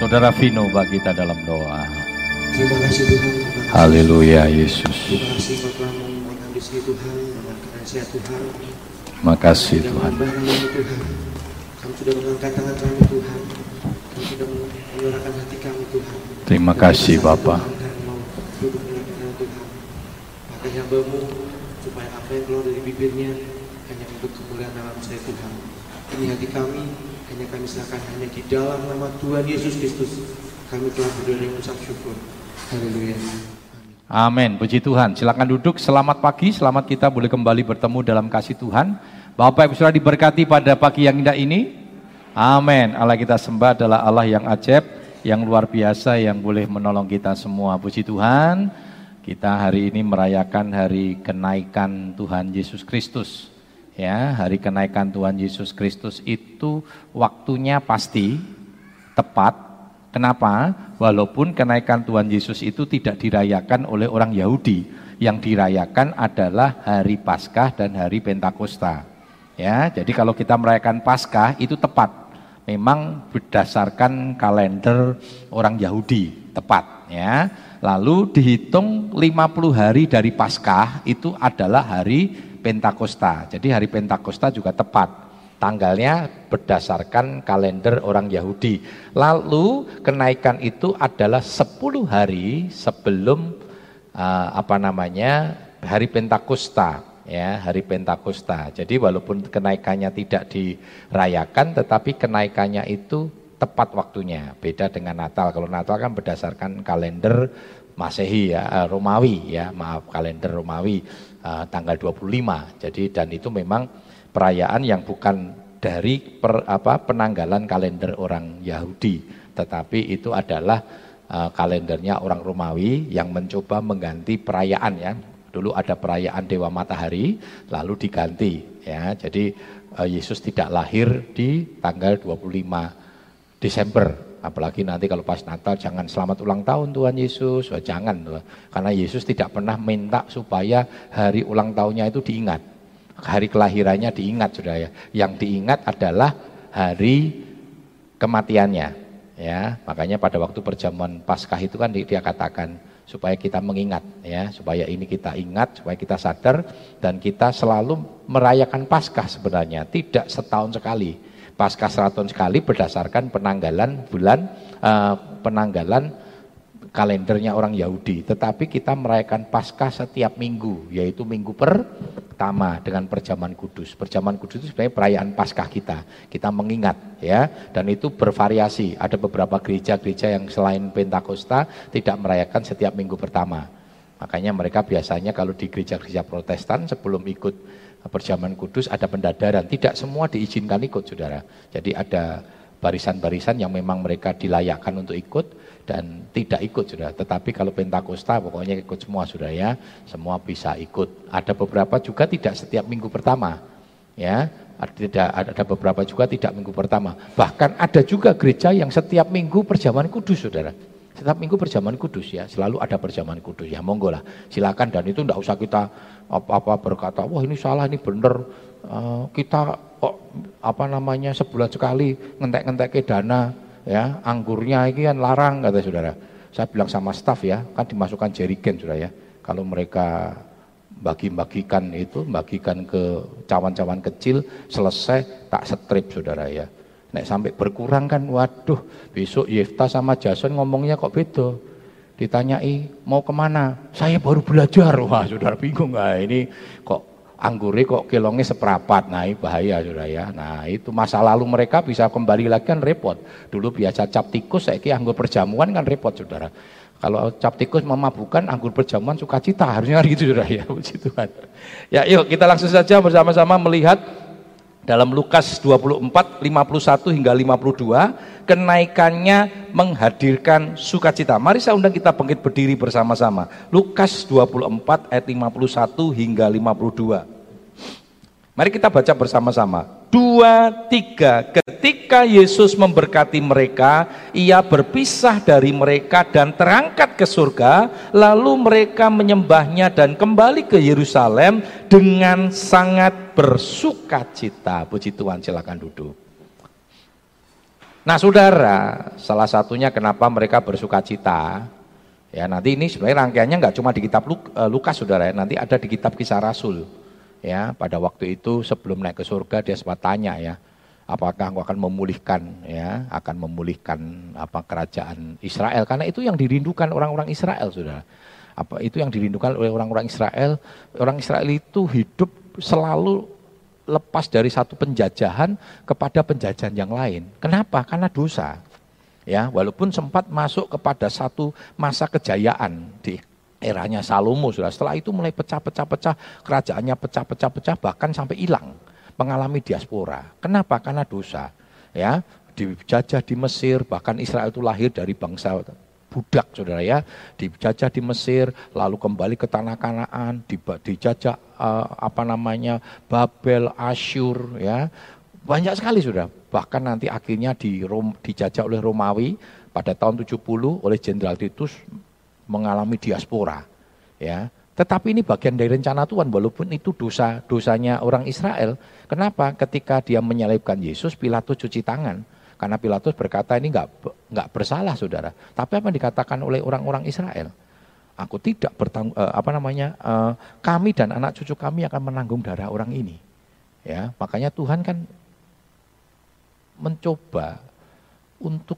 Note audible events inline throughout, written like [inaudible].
Saudara Vino bagi kita dalam doa. Terima kasih Tuhan. Kasih. Haleluya Yesus. Terima kasih Kau telah menghabisi Tuhan, saya Tuhan. Terima kasih Tuhan. kami sudah mengangkat tangan kami Tuhan. Kami sudah menyerahkan hati kami Tuhan. Terima kasih Bapak. Pakai hambamu supaya apa yang keluar dari bibirnya hanya untuk kemuliaan nama saya Tuhan. Ini hati kami, hanya kami serahkan hanya di dalam nama Tuhan Yesus Kristus. Kami telah berdoa dan mengucap syukur. Haleluya. Amin. Puji Tuhan. Silakan duduk. Selamat pagi. Selamat kita boleh kembali bertemu dalam kasih Tuhan. Bapak Ibu Saudara diberkati pada pagi yang indah ini. Amin. Allah kita sembah adalah Allah yang ajaib, yang luar biasa, yang boleh menolong kita semua. Puji Tuhan. Kita hari ini merayakan hari kenaikan Tuhan Yesus Kristus. Ya, hari kenaikan Tuhan Yesus Kristus itu waktunya pasti tepat Kenapa? Walaupun kenaikan Tuhan Yesus itu tidak dirayakan oleh orang Yahudi, yang dirayakan adalah hari Paskah dan hari Pentakosta. Ya, jadi kalau kita merayakan Paskah itu tepat. Memang berdasarkan kalender orang Yahudi, tepat ya. Lalu dihitung 50 hari dari Paskah itu adalah hari Pentakosta. Jadi hari Pentakosta juga tepat tanggalnya berdasarkan kalender orang Yahudi. Lalu kenaikan itu adalah 10 hari sebelum uh, apa namanya hari Pentakosta ya hari Pentakosta. Jadi walaupun kenaikannya tidak dirayakan tetapi kenaikannya itu tepat waktunya. Beda dengan Natal. Kalau Natal kan berdasarkan kalender Masehi ya, uh, Romawi ya, maaf kalender Romawi uh, tanggal 25. Jadi dan itu memang perayaan yang bukan dari per, apa, penanggalan kalender orang Yahudi, tetapi itu adalah uh, kalendernya orang Romawi yang mencoba mengganti perayaan ya. Dulu ada perayaan Dewa Matahari, lalu diganti ya. Jadi uh, Yesus tidak lahir di tanggal 25 Desember, apalagi nanti kalau pas Natal jangan selamat ulang tahun Tuhan Yesus, oh, jangan karena Yesus tidak pernah minta supaya hari ulang tahunnya itu diingat hari kelahirannya diingat sudah ya. Yang diingat adalah hari kematiannya. Ya, makanya pada waktu perjamuan Paskah itu kan dia katakan supaya kita mengingat ya, supaya ini kita ingat, supaya kita sadar dan kita selalu merayakan Paskah sebenarnya, tidak setahun sekali. Paskah setahun sekali berdasarkan penanggalan bulan uh, penanggalan kalendernya orang Yahudi, tetapi kita merayakan Paskah setiap minggu, yaitu minggu pertama dengan perjamuan kudus. Perjamuan kudus itu sebenarnya perayaan Paskah kita. Kita mengingat ya, dan itu bervariasi. Ada beberapa gereja-gereja yang selain Pentakosta tidak merayakan setiap minggu pertama. Makanya mereka biasanya kalau di gereja-gereja Protestan sebelum ikut perjamuan kudus ada pendadaran. Tidak semua diizinkan ikut, Saudara. Jadi ada barisan-barisan yang memang mereka dilayakkan untuk ikut dan tidak ikut sudah. Tetapi kalau Pentakosta pokoknya ikut semua sudah ya, semua bisa ikut. Ada beberapa juga tidak setiap minggu pertama, ya. Tidak ada beberapa juga tidak minggu pertama. Bahkan ada juga gereja yang setiap minggu perjamuan kudus, saudara. Setiap minggu perjamuan kudus ya, selalu ada perjamuan kudus ya, monggo lah, silakan. Dan itu tidak usah kita apa-apa berkata, wah ini salah, ini benar, uh, kita kok apa namanya sebulan sekali ngentek-ngentek ke dana ya. Anggurnya ini kan larang kata saudara. Saya bilang sama staf ya kan dimasukkan jerigen saudara ya. Kalau mereka bagi-bagikan itu bagikan ke cawan-cawan kecil selesai tak strip saudara ya Nek sampai berkurang kan waduh besok Yefta sama Jason ngomongnya kok beda ditanyai mau ke mana saya baru belajar wah saudara bingung nggak ini kok anggurnya kok kilongnya seperapat, nah ini bahaya saudara ya. Nah itu masa lalu mereka bisa kembali lagi kan repot. Dulu biasa cap tikus, saya anggur perjamuan kan repot saudara. Kalau cap tikus memabukkan, anggur perjamuan sukacita, harusnya kan gitu saudara ya, [laughs] puji Tuhan. Ya yuk kita langsung saja bersama-sama melihat dalam Lukas 24, 51 hingga 52, kenaikannya menghadirkan sukacita. Mari saya undang kita bangkit berdiri bersama-sama. Lukas 24 ayat 51 hingga 52. Mari kita baca bersama-sama. Dua, tiga. Ketika Yesus memberkati mereka, ia berpisah dari mereka dan terangkat ke surga. Lalu mereka menyembahnya dan kembali ke Yerusalem dengan sangat bersuka cita. Puji Tuhan, silakan duduk. Nah saudara, salah satunya kenapa mereka bersuka cita, ya nanti ini sebenarnya rangkaiannya nggak cuma di kitab eh, Lukas saudara, ya, nanti ada di kitab kisah Rasul. Ya, pada waktu itu sebelum naik ke surga dia sempat tanya ya, apakah engkau akan memulihkan ya, akan memulihkan apa kerajaan Israel karena itu yang dirindukan orang-orang Israel saudara. Apa itu yang dirindukan oleh orang-orang Israel? Orang Israel itu hidup selalu lepas dari satu penjajahan kepada penjajahan yang lain. Kenapa? Karena dosa. Ya, walaupun sempat masuk kepada satu masa kejayaan di eranya Salomo sudah. Setelah itu mulai pecah-pecah-pecah, kerajaannya pecah-pecah-pecah bahkan sampai hilang, mengalami diaspora. Kenapa? Karena dosa. Ya, dijajah di Mesir, bahkan Israel itu lahir dari bangsa budak saudara ya dijajah di Mesir lalu kembali ke tanah Kanaan dijajah uh, apa namanya Babel Asyur ya banyak sekali sudah bahkan nanti akhirnya di dijajah oleh Romawi pada tahun 70 oleh Jenderal Titus mengalami diaspora ya tetapi ini bagian dari rencana Tuhan walaupun itu dosa dosanya orang Israel kenapa ketika dia menyalibkan Yesus Pilatus cuci tangan karena Pilatus berkata ini nggak nggak bersalah saudara. Tapi apa yang dikatakan oleh orang-orang Israel? Aku tidak bertanggung uh, apa namanya uh, kami dan anak cucu kami akan menanggung darah orang ini. Ya, makanya Tuhan kan mencoba untuk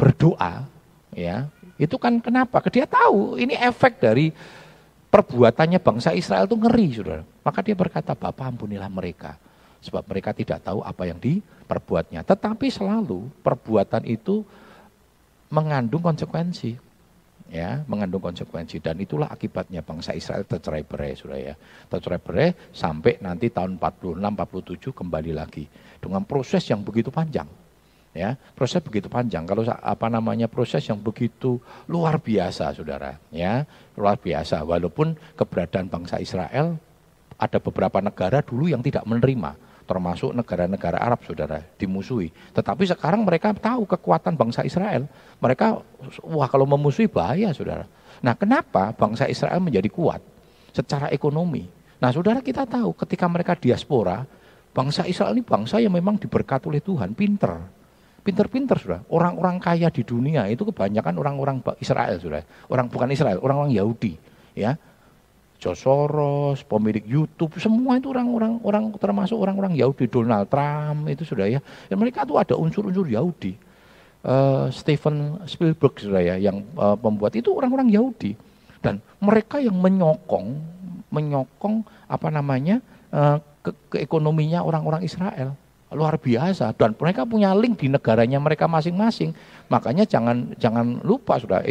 berdoa ya. Itu kan kenapa? Dia tahu ini efek dari perbuatannya bangsa Israel itu ngeri, Saudara. Maka dia berkata, "Bapak ampunilah mereka." Sebab mereka tidak tahu apa yang diperbuatnya. Tetapi selalu perbuatan itu mengandung konsekuensi. Ya, mengandung konsekuensi dan itulah akibatnya bangsa Israel tercerai berai sudah ya. Tercerai berai sampai nanti tahun 46 47 kembali lagi dengan proses yang begitu panjang. Ya, proses begitu panjang. Kalau apa namanya proses yang begitu luar biasa, Saudara, ya. Luar biasa walaupun keberadaan bangsa Israel ada beberapa negara dulu yang tidak menerima termasuk negara-negara Arab saudara dimusuhi. Tetapi sekarang mereka tahu kekuatan bangsa Israel. Mereka wah kalau memusuhi bahaya saudara. Nah kenapa bangsa Israel menjadi kuat secara ekonomi? Nah saudara kita tahu ketika mereka diaspora, bangsa Israel ini bangsa yang memang diberkati oleh Tuhan, pinter. Pinter-pinter sudah. Orang-orang kaya di dunia itu kebanyakan orang-orang Israel sudah. Orang bukan Israel, orang-orang Yahudi. Ya, George Soros, pemilik YouTube, semua itu orang-orang orang termasuk orang-orang Yahudi, Donald Trump itu sudah ya. Dan mereka itu ada unsur-unsur Yahudi. Uh, Steven Spielberg sudah ya, yang uh, pembuat itu orang-orang Yahudi. Dan mereka yang menyokong, menyokong apa namanya uh, ke, ke ekonominya orang-orang Israel luar biasa. Dan mereka punya link di negaranya mereka masing-masing. Makanya jangan jangan lupa sudah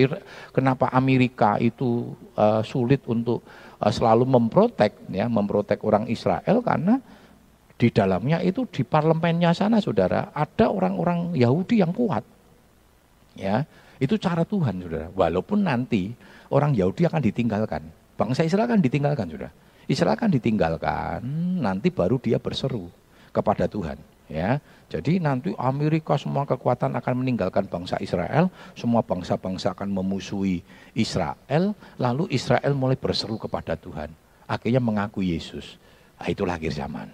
kenapa Amerika itu uh, sulit untuk uh, selalu memprotek ya memprotek orang Israel karena di dalamnya itu di parlemennya sana saudara ada orang-orang Yahudi yang kuat. Ya itu cara Tuhan saudara. Walaupun nanti orang Yahudi akan ditinggalkan. Bangsa Israel akan ditinggalkan saudara. Israel akan ditinggalkan nanti baru dia berseru kepada Tuhan ya. Jadi nanti Amerika semua kekuatan akan meninggalkan bangsa Israel, semua bangsa-bangsa akan memusuhi Israel, lalu Israel mulai berseru kepada Tuhan. Akhirnya mengaku Yesus. Nah, itulah akhir zaman.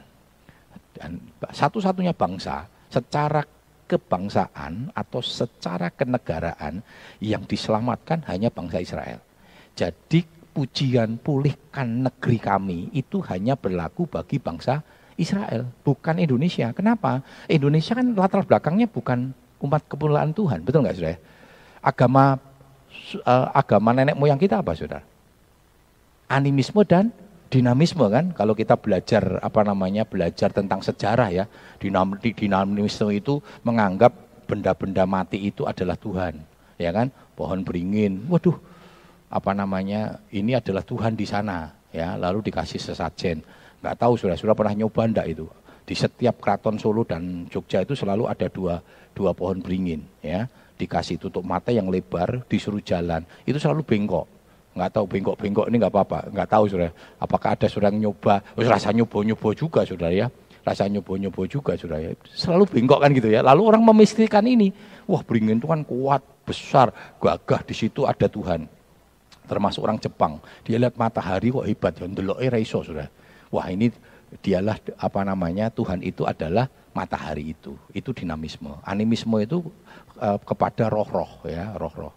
Dan satu-satunya bangsa secara kebangsaan atau secara kenegaraan yang diselamatkan hanya bangsa Israel. Jadi pujian pulihkan negeri kami itu hanya berlaku bagi bangsa bukan Indonesia. Kenapa? Indonesia kan latar belakangnya bukan umat kepulauan Tuhan, betul nggak saudara? Agama uh, agama nenek moyang kita apa saudara? Animisme dan dinamisme kan kalau kita belajar apa namanya belajar tentang sejarah ya dinam, dinamisme itu menganggap benda-benda mati itu adalah Tuhan ya kan pohon beringin waduh apa namanya ini adalah Tuhan di sana ya lalu dikasih sesajen Nggak tahu sudah sudah pernah nyoba ndak itu. Di setiap keraton Solo dan Jogja itu selalu ada dua dua pohon beringin ya. Dikasih tutup mata yang lebar, disuruh jalan. Itu selalu bengkok. Nggak tahu bengkok-bengkok ini nggak apa-apa. Nggak tahu sudah. Apakah ada sudah nyoba? Oh, rasa nyoba-nyoba juga sudah ya rasa nyoba-nyoba juga sudah ya. Selalu bengkok kan gitu ya. Lalu orang memistikan ini. Wah beringin itu kan kuat, besar, gagah. Di situ ada Tuhan. Termasuk orang Jepang. Dia lihat matahari kok hebat. Ya, ndelok raiso sudah. Wah ini dialah apa namanya Tuhan itu adalah matahari itu. Itu dinamisme. Animisme itu uh, kepada roh-roh ya, roh-roh.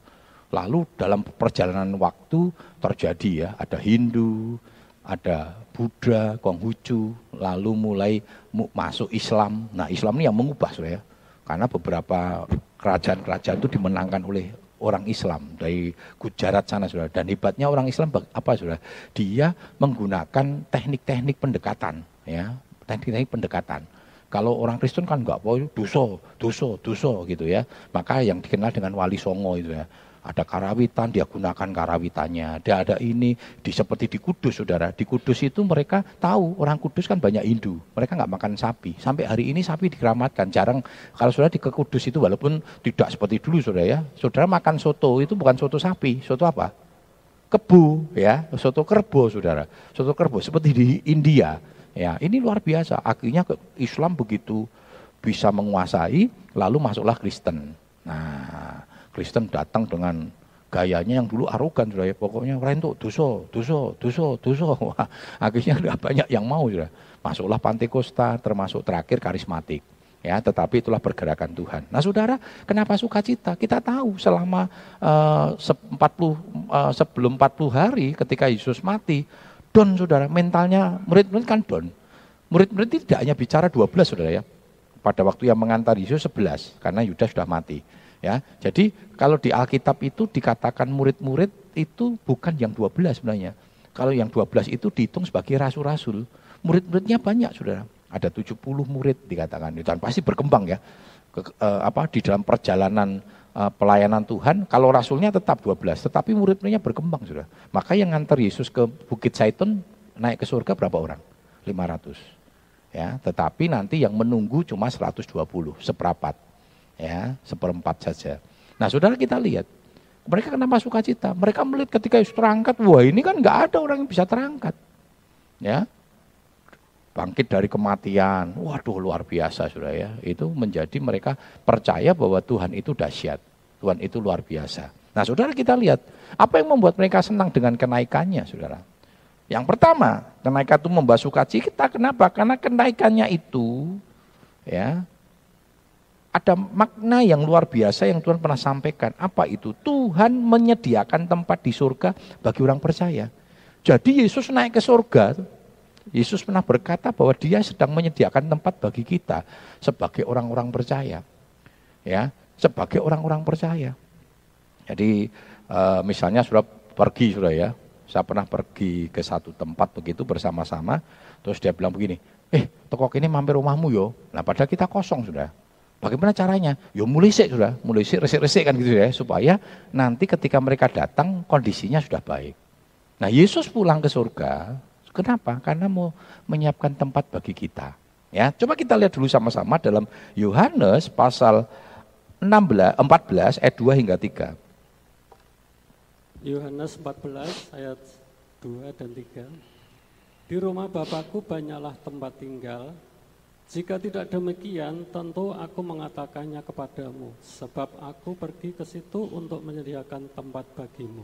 Lalu dalam perjalanan waktu terjadi ya, ada Hindu, ada Buddha, Konghucu, lalu mulai masuk Islam. Nah Islam ini yang mengubah ya. Karena beberapa kerajaan-kerajaan itu dimenangkan oleh orang Islam dari Gujarat sana sudah. Dan hebatnya orang Islam apa sudah? Dia menggunakan teknik-teknik pendekatan ya, teknik-teknik pendekatan. Kalau orang Kristen kan enggak, oh dosa, dosa, dosa gitu ya. Maka yang dikenal dengan wali songo itu ya ada karawitan, dia gunakan karawitannya. Dia ada ini, di seperti di Kudus, saudara. Di Kudus itu mereka tahu, orang Kudus kan banyak Hindu. Mereka nggak makan sapi. Sampai hari ini sapi dikeramatkan. Jarang, kalau saudara di ke Kudus itu walaupun tidak seperti dulu, saudara ya. Saudara makan soto, itu bukan soto sapi. Soto apa? Kebu, ya. Soto kerbo, saudara. Soto kerbo, seperti di India. Ya, ini luar biasa. Akhirnya Islam begitu bisa menguasai, lalu masuklah Kristen. Nah, Kristen datang dengan gayanya yang dulu arogan sudah ya. Pokoknya dosa dosa dosa dosa. [laughs] Wah akhirnya ada banyak yang mau sudah. Masuklah Pantekosta termasuk terakhir karismatik. Ya tetapi itulah pergerakan Tuhan. Nah saudara kenapa sukacita? Kita tahu selama uh, 40 uh, sebelum 40 hari ketika Yesus mati don saudara mentalnya murid-murid kan don. Murid-murid tidak hanya bicara 12 saudara ya. Pada waktu yang mengantar Yesus 11 karena Yudas sudah mati Ya, jadi kalau di Alkitab itu dikatakan murid-murid itu bukan yang 12 sebenarnya. Kalau yang 12 itu dihitung sebagai rasul-rasul. Murid-muridnya banyak, Saudara. Ada 70 murid dikatakan. Dan pasti berkembang ya. Ke, eh, apa di dalam perjalanan eh, pelayanan Tuhan, kalau rasulnya tetap 12, tetapi murid-muridnya berkembang, Saudara. Maka yang nganter Yesus ke Bukit Saitun naik ke surga berapa orang? 500. Ya, tetapi nanti yang menunggu cuma 120, seperempat ya seperempat saja. Nah saudara kita lihat, mereka kenapa suka cita? Mereka melihat ketika Yesus terangkat, wah ini kan nggak ada orang yang bisa terangkat. Ya, bangkit dari kematian, waduh luar biasa sudah ya. Itu menjadi mereka percaya bahwa Tuhan itu dahsyat, Tuhan itu luar biasa. Nah saudara kita lihat, apa yang membuat mereka senang dengan kenaikannya saudara? Yang pertama, kenaikan itu membawa sukacita. Kenapa? Karena kenaikannya itu ya ada makna yang luar biasa yang Tuhan pernah sampaikan. Apa itu? Tuhan menyediakan tempat di surga bagi orang percaya. Jadi Yesus naik ke surga. Yesus pernah berkata bahwa dia sedang menyediakan tempat bagi kita sebagai orang-orang percaya. Ya, sebagai orang-orang percaya. Jadi uh, misalnya sudah pergi sudah ya. Saya pernah pergi ke satu tempat begitu bersama-sama. Terus dia bilang begini, eh toko ini mampir rumahmu yo. Nah padahal kita kosong sudah Bagaimana caranya? Ya mulai sih sudah, mulai sih resik-resik kan gitu ya, supaya nanti ketika mereka datang kondisinya sudah baik. Nah Yesus pulang ke surga, kenapa? Karena mau menyiapkan tempat bagi kita. Ya, coba kita lihat dulu sama-sama dalam Yohanes pasal 16, 14 ayat 2 hingga 3. Yohanes 14 ayat 2 dan 3. Di rumah Bapakku banyaklah tempat tinggal, jika tidak demikian, tentu aku mengatakannya kepadamu, sebab aku pergi ke situ untuk menyediakan tempat bagimu.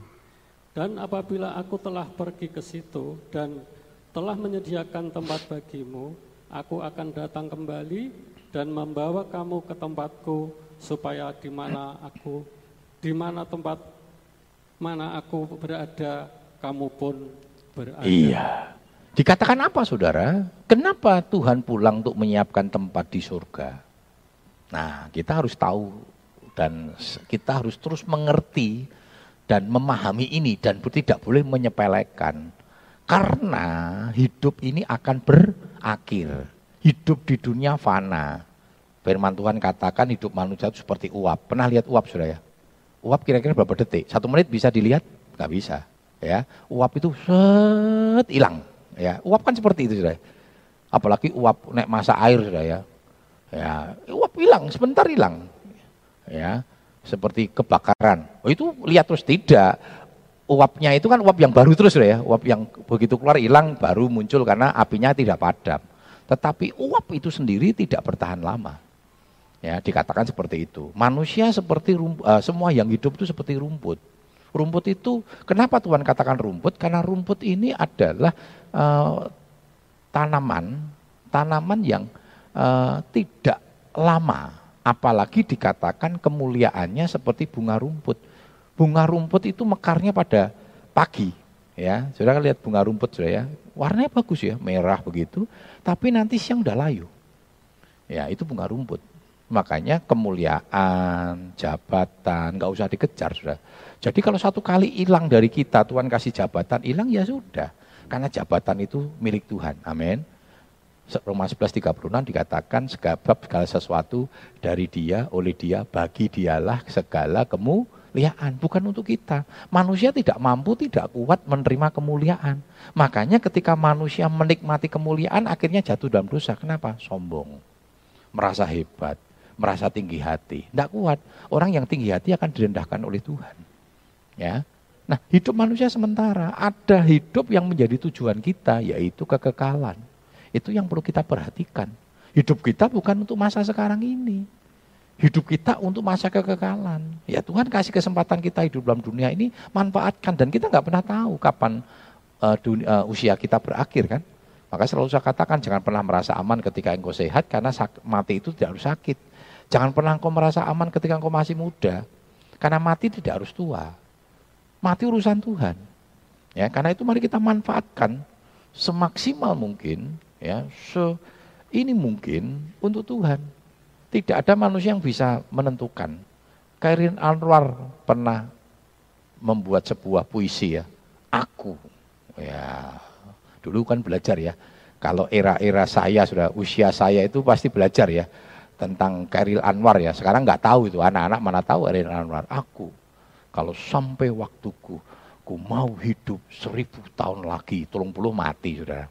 Dan apabila aku telah pergi ke situ dan telah menyediakan tempat bagimu, aku akan datang kembali dan membawa kamu ke tempatku, supaya di mana aku, di mana tempat mana aku berada, kamu pun berada. Iya. Dikatakan apa saudara? Kenapa Tuhan pulang untuk menyiapkan tempat di surga? Nah kita harus tahu dan kita harus terus mengerti dan memahami ini dan tidak boleh menyepelekan. Karena hidup ini akan berakhir. Hidup di dunia fana. Firman Tuhan katakan hidup manusia itu seperti uap. Pernah lihat uap sudah ya? Uap kira-kira berapa detik? Satu menit bisa dilihat? Gak bisa. Ya, uap itu set hilang Ya, uap kan seperti itu sudah. Apalagi uap naik masa air sudah ya. Ya, uap hilang, sebentar hilang. Ya, seperti kebakaran. Oh, itu lihat terus tidak. Uapnya itu kan uap yang baru terus sudah ya. Uap yang begitu keluar hilang baru muncul karena apinya tidak padam. Tetapi uap itu sendiri tidak bertahan lama. Ya, dikatakan seperti itu. Manusia seperti rumput, uh, semua yang hidup itu seperti rumput. Rumput itu, kenapa Tuhan katakan rumput? Karena rumput ini adalah uh, tanaman, tanaman yang uh, tidak lama, apalagi dikatakan kemuliaannya seperti bunga rumput. Bunga rumput itu mekarnya pada pagi, ya. Sudah lihat bunga rumput sudah ya, warnanya bagus ya, merah begitu, tapi nanti siang udah layu. Ya, itu bunga rumput. Makanya kemuliaan, jabatan, nggak usah dikejar sudah. Jadi kalau satu kali hilang dari kita, Tuhan kasih jabatan, hilang ya sudah. Karena jabatan itu milik Tuhan. Amin. Roma 11.36 dikatakan segala segala sesuatu dari dia, oleh dia, bagi dialah segala kemuliaan. Bukan untuk kita. Manusia tidak mampu, tidak kuat menerima kemuliaan. Makanya ketika manusia menikmati kemuliaan, akhirnya jatuh dalam dosa. Kenapa? Sombong. Merasa hebat merasa tinggi hati. Tidak kuat. Orang yang tinggi hati akan direndahkan oleh Tuhan. Ya. Nah, hidup manusia sementara. Ada hidup yang menjadi tujuan kita, yaitu kekekalan. Itu yang perlu kita perhatikan. Hidup kita bukan untuk masa sekarang ini. Hidup kita untuk masa kekekalan. Ya Tuhan kasih kesempatan kita hidup dalam dunia ini, manfaatkan. Dan kita nggak pernah tahu kapan uh, dunia, uh, usia kita berakhir kan. Maka selalu saya katakan jangan pernah merasa aman ketika engkau sehat karena mati itu tidak harus sakit. Jangan pernah engkau merasa aman ketika engkau masih muda. Karena mati tidak harus tua. Mati urusan Tuhan. Ya, karena itu mari kita manfaatkan semaksimal mungkin ya, se ini mungkin untuk Tuhan. Tidak ada manusia yang bisa menentukan. Kairin Anwar pernah membuat sebuah puisi ya. Aku. Ya, dulu kan belajar ya. Kalau era-era saya sudah usia saya itu pasti belajar ya tentang Kairil Anwar ya. Sekarang nggak tahu itu anak-anak mana tahu Kairil Anwar. Aku kalau sampai waktuku, ku mau hidup seribu tahun lagi, tolong puluh mati saudara.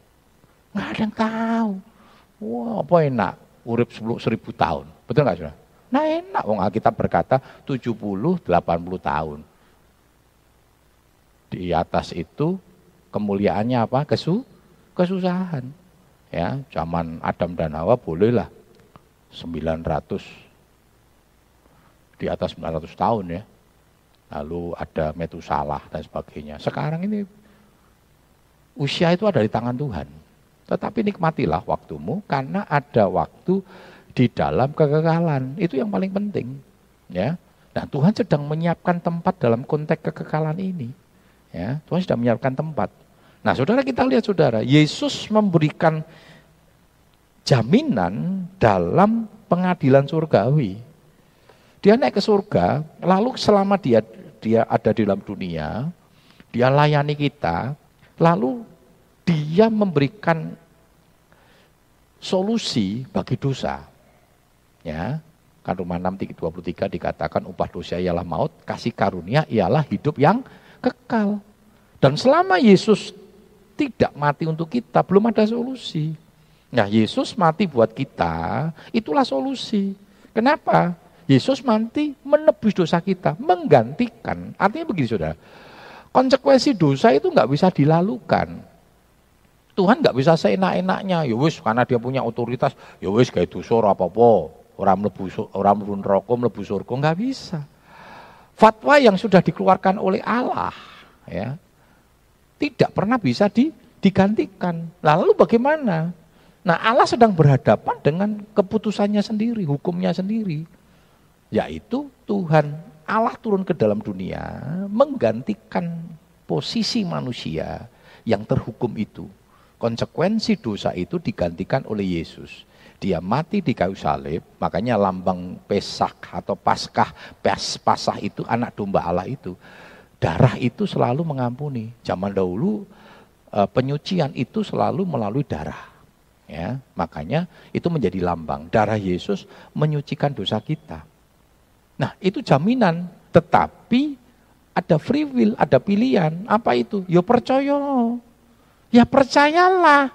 Nggak ada yang tahu. Wah apa enak, urip seribu tahun. Betul nggak saudara? Nah enak, wong Alkitab berkata 70, 80 tahun. Di atas itu kemuliaannya apa? Kesu, kesusahan. Ya, zaman Adam dan Hawa bolehlah 900 di atas 900 tahun ya. Lalu ada Metusalah dan sebagainya. Sekarang ini usia itu ada di tangan Tuhan. Tetapi nikmatilah waktumu karena ada waktu di dalam kekekalan. Itu yang paling penting. Ya. Nah, Tuhan sedang menyiapkan tempat dalam konteks kekekalan ini. Ya, Tuhan sedang menyiapkan tempat. Nah, saudara kita lihat saudara, Yesus memberikan jaminan dalam pengadilan surgawi. Dia naik ke surga, lalu selama dia dia ada di dalam dunia, dia layani kita, lalu dia memberikan solusi bagi dosa. Ya, kan Roma 6 23 dikatakan upah dosa ialah maut, kasih karunia ialah hidup yang kekal. Dan selama Yesus tidak mati untuk kita, belum ada solusi. Nah Yesus mati buat kita, itulah solusi. Kenapa? Yesus mati menebus dosa kita, menggantikan. Artinya begini saudara, konsekuensi dosa itu nggak bisa dilalukan. Tuhan nggak bisa seenak-enaknya, ya wis karena dia punya otoritas, ya wis kayak dosa apa-apa, orang mlebu orang mlebu neraka, mlebu surga nggak bisa. Fatwa yang sudah dikeluarkan oleh Allah ya tidak pernah bisa di, digantikan. Lalu bagaimana? Nah Allah sedang berhadapan dengan keputusannya sendiri, hukumnya sendiri. Yaitu Tuhan Allah turun ke dalam dunia menggantikan posisi manusia yang terhukum itu. Konsekuensi dosa itu digantikan oleh Yesus. Dia mati di kayu salib, makanya lambang Pesak atau Paskah, Pes, Pasah itu anak domba Allah itu. Darah itu selalu mengampuni. Zaman dahulu eh, penyucian itu selalu melalui darah. Ya, makanya itu menjadi lambang darah Yesus menyucikan dosa kita. Nah, itu jaminan, tetapi ada free will, ada pilihan. Apa itu? Ya percaya. Ya percayalah.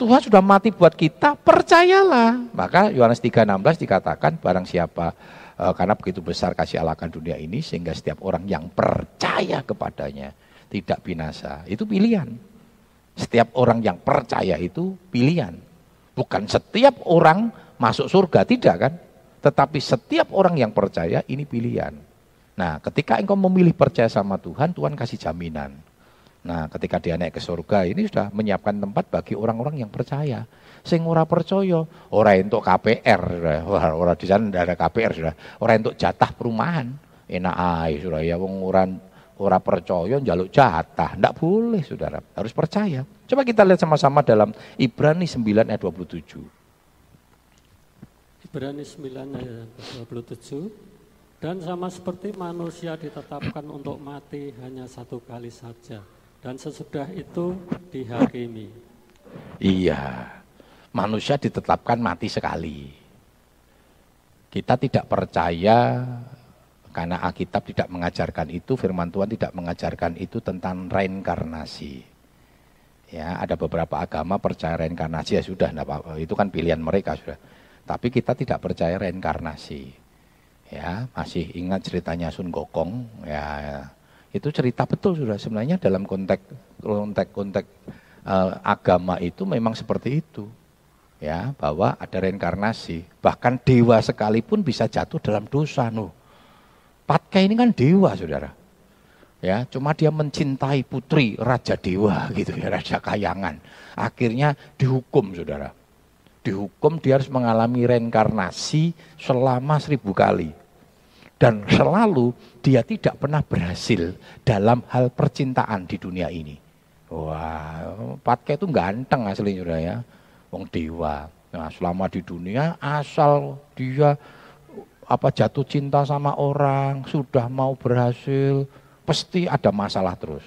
Tuhan sudah mati buat kita, percayalah. Maka Yohanes 3:16 dikatakan barang siapa e, karena begitu besar kasih Allah akan dunia ini sehingga setiap orang yang percaya kepadanya tidak binasa. Itu pilihan. Setiap orang yang percaya itu pilihan. Bukan setiap orang masuk surga, tidak kan? Tetapi setiap orang yang percaya ini pilihan. Nah ketika engkau memilih percaya sama Tuhan, Tuhan kasih jaminan. Nah, ketika dia naik ke surga ini sudah menyiapkan tempat bagi orang-orang yang percaya. Sing ora percaya, ora untuk KPR, ora, ora di sana ada KPR sudah. Ora untuk jatah perumahan. Enak aja sudah ya wong ora percaya njaluk jatah. Ndak boleh Saudara, harus percaya. Coba kita lihat sama-sama dalam Ibrani 9 ayat 27. Ibrani 9 ayat 27 dan sama seperti manusia ditetapkan untuk mati hanya satu kali saja dan sesudah itu dihakimi. Iya, manusia ditetapkan mati sekali. Kita tidak percaya karena Alkitab tidak mengajarkan itu, firman Tuhan tidak mengajarkan itu tentang reinkarnasi. Ya, ada beberapa agama percaya reinkarnasi ya sudah, itu kan pilihan mereka sudah. Tapi kita tidak percaya reinkarnasi. Ya, masih ingat ceritanya Sun Gokong, ya itu cerita betul sudah sebenarnya dalam konteks konteks konteks uh, agama itu memang seperti itu ya bahwa ada reinkarnasi bahkan dewa sekalipun bisa jatuh dalam dosa no Patka ini kan dewa saudara ya cuma dia mencintai putri raja dewa gitu ya raja kayangan akhirnya dihukum saudara dihukum dia harus mengalami reinkarnasi selama seribu kali dan selalu dia tidak pernah berhasil dalam hal percintaan di dunia ini. Wah, Patke itu ganteng aslinya sudah ya. Wong dewa. Nah, selama di dunia asal dia apa jatuh cinta sama orang, sudah mau berhasil, pasti ada masalah terus.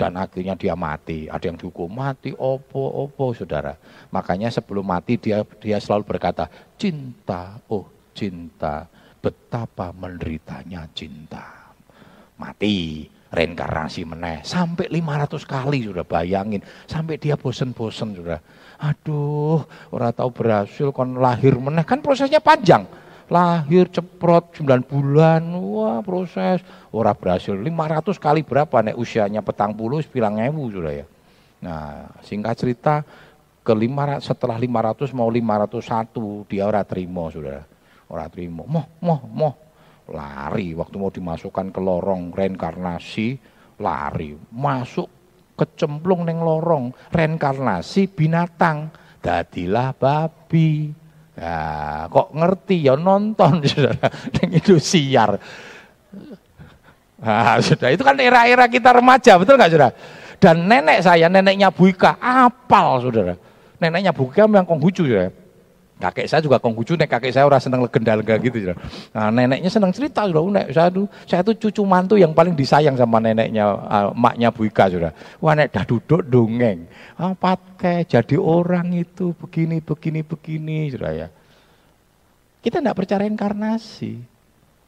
Dan akhirnya dia mati, ada yang dihukum mati, opo, opo, saudara. Makanya sebelum mati dia dia selalu berkata, cinta, oh cinta betapa menderitanya cinta. Mati, reinkarnasi meneh, sampai 500 kali sudah bayangin, sampai dia bosen-bosen sudah. Aduh, orang tahu berhasil kon lahir meneh, kan prosesnya panjang. Lahir ceprot 9 bulan, wah proses. Orang berhasil 500 kali berapa nek usianya petang puluh, bilang ewu sudah ya. Nah, singkat cerita, ke 500, setelah 500 mau 501 dia ora terima sudah Ora terima. Moh, moh, moh. Lari waktu mau dimasukkan ke lorong reinkarnasi, lari. Masuk kecemplung neng lorong reinkarnasi binatang. Dadilah babi. Ya, kok ngerti ya nonton [laughs] saudara itu siar. Nah, sudah itu kan era-era kita remaja, betul nggak saudara? Dan nenek saya, neneknya Buika, apal saudara. Neneknya Buika memang konghucu ya. Kakek saya juga konghucu, nek kakek saya orang seneng legenda-lega gitu. Ya. Nah, neneknya seneng cerita sudah, nek saya tuh saya tuh cucu mantu yang paling disayang sama neneknya, uh, maknya Bu Ika sudah. Wah nek dah duduk dongeng, apa kayak jadi orang itu begini begini begini sudah ya. Kita tidak percaya reinkarnasi.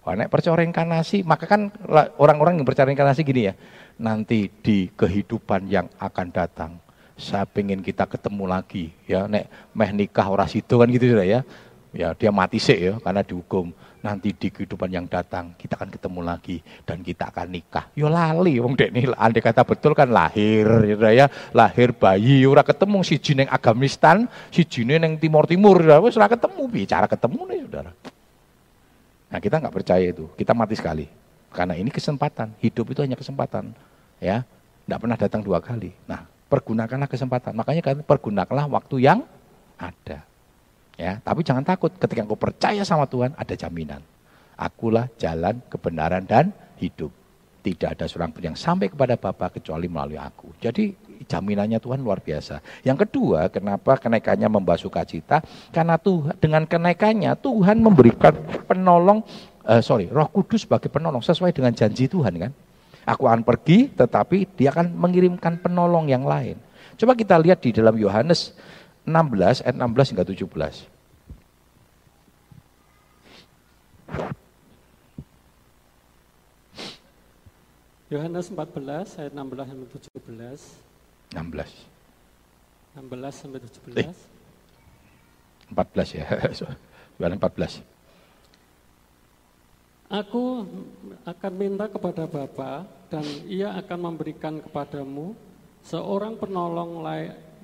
Wah nek percaya reinkarnasi, maka kan orang-orang yang percaya reinkarnasi gini ya, nanti di kehidupan yang akan datang saya pengen kita ketemu lagi ya. Nek meh nikah ora situ kan gitu sudah ya. Ya dia mati sih ya karena dihukum. Nanti di kehidupan yang datang kita akan ketemu lagi dan kita akan nikah. Yo lali wong dek nih. Andai kata betul kan lahir ya, ya. Lahir bayi ora ketemu si jineng Afghanistan si jineng neng timur timur ya. Wes ora ketemu bicara ketemu nih saudara. Nah kita nggak percaya itu. Kita mati sekali. Karena ini kesempatan. Hidup itu hanya kesempatan ya. Tidak pernah datang dua kali. Nah pergunakanlah kesempatan. Makanya kan pergunakanlah waktu yang ada. Ya, tapi jangan takut ketika engkau percaya sama Tuhan ada jaminan. Akulah jalan kebenaran dan hidup. Tidak ada seorang pun yang sampai kepada Bapa kecuali melalui aku. Jadi jaminannya Tuhan luar biasa. Yang kedua, kenapa kenaikannya membawa sukacita? Karena Tuhan dengan kenaikannya Tuhan memberikan penolong, uh, sorry, Roh Kudus sebagai penolong sesuai dengan janji Tuhan kan. Aku akan pergi, tetapi dia akan mengirimkan penolong yang lain. Coba kita lihat di dalam Yohanes 16 ayat 16 hingga 17. Yohanes 14 ayat 16 sampai 17. 16. 16 sampai 17. Eh, 14 ya. [laughs] Yohanes 14. Aku akan minta kepada Bapa dan ia akan memberikan kepadamu seorang penolong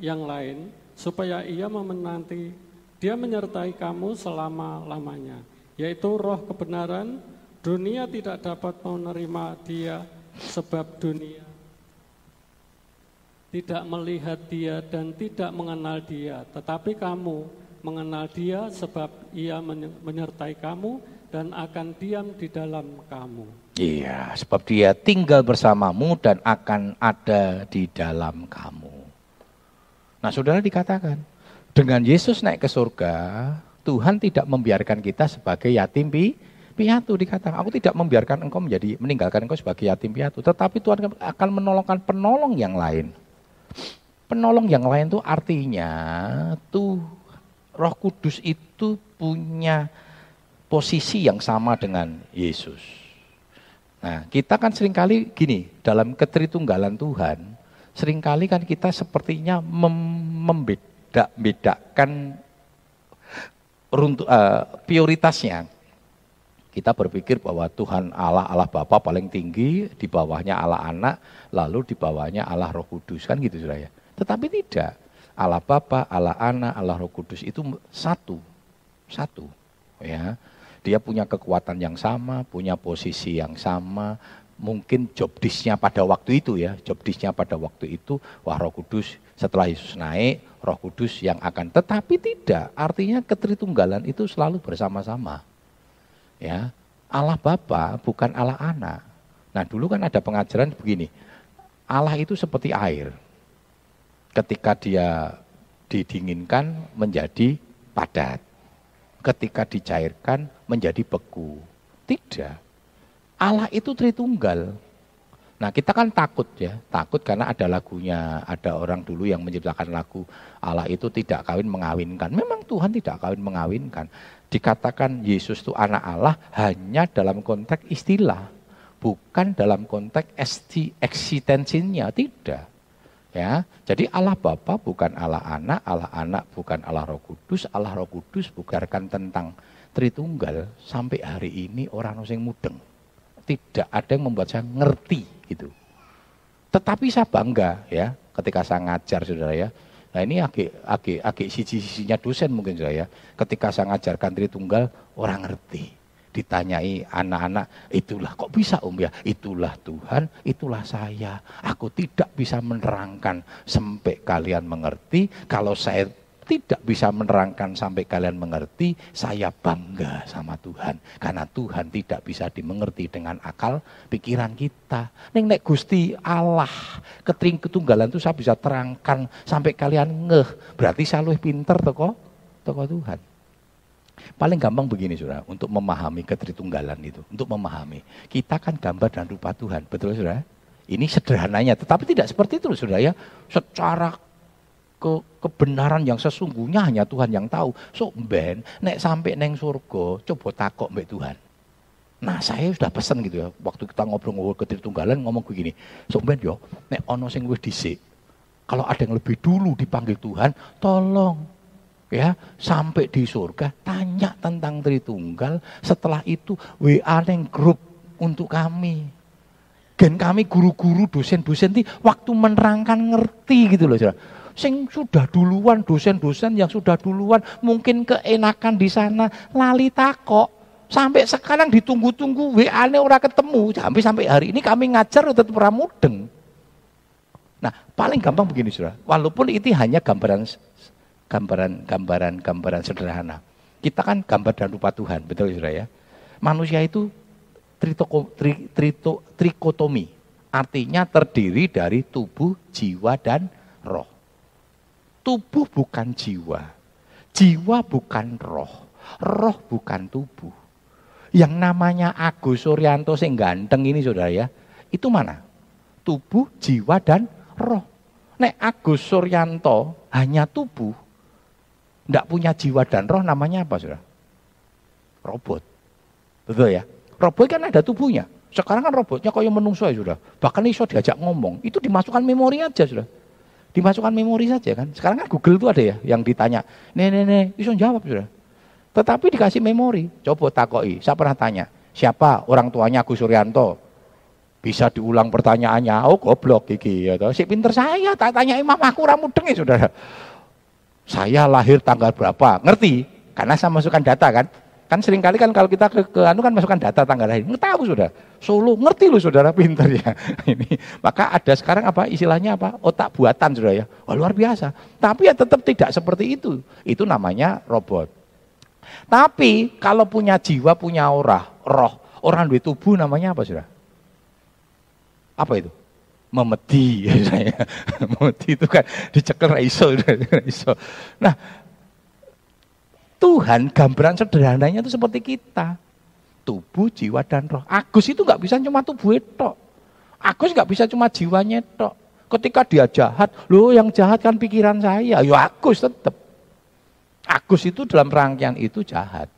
yang lain supaya ia memenanti dia menyertai kamu selama-lamanya yaitu roh kebenaran dunia tidak dapat menerima dia sebab dunia tidak melihat dia dan tidak mengenal dia, tetapi kamu mengenal dia sebab ia menyertai kamu dan akan diam di dalam kamu. Iya, sebab dia tinggal bersamamu dan akan ada di dalam kamu. Nah, saudara dikatakan, dengan Yesus naik ke surga, Tuhan tidak membiarkan kita sebagai yatim piatu dikatakan. Aku tidak membiarkan engkau menjadi meninggalkan engkau sebagai yatim piatu, tetapi Tuhan akan menolongkan penolong yang lain. Penolong yang lain itu artinya tuh Roh Kudus itu punya posisi yang sama dengan Yesus. Nah, kita kan sering kali gini, dalam ketritunggalan Tuhan, sering kali kan kita sepertinya mem membeda-bedakan runtuh, uh, prioritasnya. Kita berpikir bahwa Tuhan Allah Allah Bapa paling tinggi, di bawahnya Allah Anak, lalu di bawahnya Allah Roh Kudus kan gitu sudah ya. Tetapi tidak. Allah Bapa, Allah Anak, Allah Roh Kudus itu satu. Satu. Ya. Dia punya kekuatan yang sama, punya posisi yang sama, mungkin job disknya pada waktu itu ya, job disknya pada waktu itu, wah Roh Kudus setelah Yesus naik, Roh Kudus yang akan, tetapi tidak, artinya ketritunggalan itu selalu bersama-sama. Ya, Allah Bapa bukan Allah Anak. Nah dulu kan ada pengajaran begini, Allah itu seperti air. Ketika dia didinginkan menjadi padat. Ketika dicairkan menjadi beku. Tidak. Allah itu Tritunggal. Nah kita kan takut ya, takut karena ada lagunya, ada orang dulu yang menciptakan lagu Allah itu tidak kawin mengawinkan. Memang Tuhan tidak kawin mengawinkan dikatakan Yesus itu anak Allah hanya dalam konteks istilah, bukan dalam konteks eksistensinya, tidak. Ya, jadi Allah Bapa bukan Allah Anak, Allah Anak bukan Allah Roh Kudus, Allah Roh Kudus bukan tentang Tritunggal sampai hari ini orang yang mudeng. Tidak ada yang membuat saya ngerti gitu. Tetapi saya bangga ya ketika saya ngajar saudara ya Nah ini agak agak agak sisi-sisinya dosen mungkin saya. Ketika saya ngajarkan Tritunggal, orang ngerti. Ditanyai anak-anak, itulah kok bisa om ya? Itulah Tuhan, itulah saya. Aku tidak bisa menerangkan sampai kalian mengerti. Kalau saya tidak bisa menerangkan sampai kalian mengerti, saya bangga sama Tuhan. Karena Tuhan tidak bisa dimengerti dengan akal pikiran kita. Neng nek Gusti Allah, ketring ketunggalan itu saya bisa terangkan sampai kalian ngeh. Berarti saya lebih pinter toko, toko Tuhan. Paling gampang begini saudara, untuk memahami ketritunggalan itu, untuk memahami. Kita kan gambar dan rupa Tuhan, betul saudara? Ini sederhananya, tetapi tidak seperti itu saudara ya. Secara ke kebenaran yang sesungguhnya hanya Tuhan yang tahu. So ben nek sampai neng surga coba takok mbak Tuhan. Nah saya sudah pesan gitu ya waktu kita ngobrol-ngobrol ke Tritunggalan ngomong begini. So ben yo nek ono sing wis dhisik. Kalau ada yang lebih dulu dipanggil Tuhan, tolong ya sampai di surga tanya tentang Tritunggal. Setelah itu WA neng grup untuk kami. Gen kami guru-guru dosen-dosen di waktu menerangkan ngerti gitu loh. Saudara sing sudah duluan dosen-dosen yang sudah duluan mungkin keenakan di sana lali takok. Sampai sekarang ditunggu-tunggu WA-nya ora ketemu. Sampai sampai hari ini kami ngajar tetap ora mudeng. Nah paling gampang begini sudah walaupun itu hanya gambaran gambaran gambaran gambaran sederhana. Kita kan gambar dan rupa Tuhan betul sudah ya? Manusia itu tritoko, tri, trito, trikotomi. Artinya terdiri dari tubuh jiwa dan roh Tubuh bukan jiwa. Jiwa bukan roh. Roh bukan tubuh. Yang namanya Agus Suryanto sing ganteng ini saudara ya. Itu mana? Tubuh, jiwa, dan roh. Nek Agus Suryanto hanya tubuh. Tidak punya jiwa dan roh namanya apa saudara? Robot. Betul ya? Robot kan ada tubuhnya. Sekarang kan robotnya kau yang menungso ya sudah. Bahkan iso diajak ngomong. Itu dimasukkan memori aja sudah dimasukkan memori saja kan. Sekarang kan Google itu ada ya yang ditanya, nih nih nih, bisa jawab sudah. Tetapi dikasih memori, coba takoi. Saya pernah tanya, siapa orang tuanya Agus Suryanto? Bisa diulang pertanyaannya, oh goblok gigi ya Si pinter saya, tak tanya imam aku ramu dengi saudara. Saya lahir tanggal berapa? Ngerti? Karena saya masukkan data kan. Kan sering kali kan kalau kita ke, ke anu kan masukkan data tanggal lahir. Tahu sudah. Solo ngerti loh saudara [laughs] pinter ya. Ini maka ada sekarang apa istilahnya apa? Otak buatan sudah ya. Wah, luar biasa. Tapi ya tetap tidak seperti itu. Itu namanya robot. Tapi kalau punya jiwa, punya aura, roh, orang duit tubuh namanya apa sudah? Apa itu? Memedi [laughs] ya saya. Memedi itu kan dicekel raiso, [laughs] raiso. Nah, Tuhan gambaran sederhananya itu seperti kita. Tubuh, jiwa, dan roh. Agus itu nggak bisa cuma tubuh itu. Agus nggak bisa cuma jiwanya itu. Ketika dia jahat, loh yang jahat kan pikiran saya. Ya Agus tetap. Agus itu dalam rangkaian itu jahat.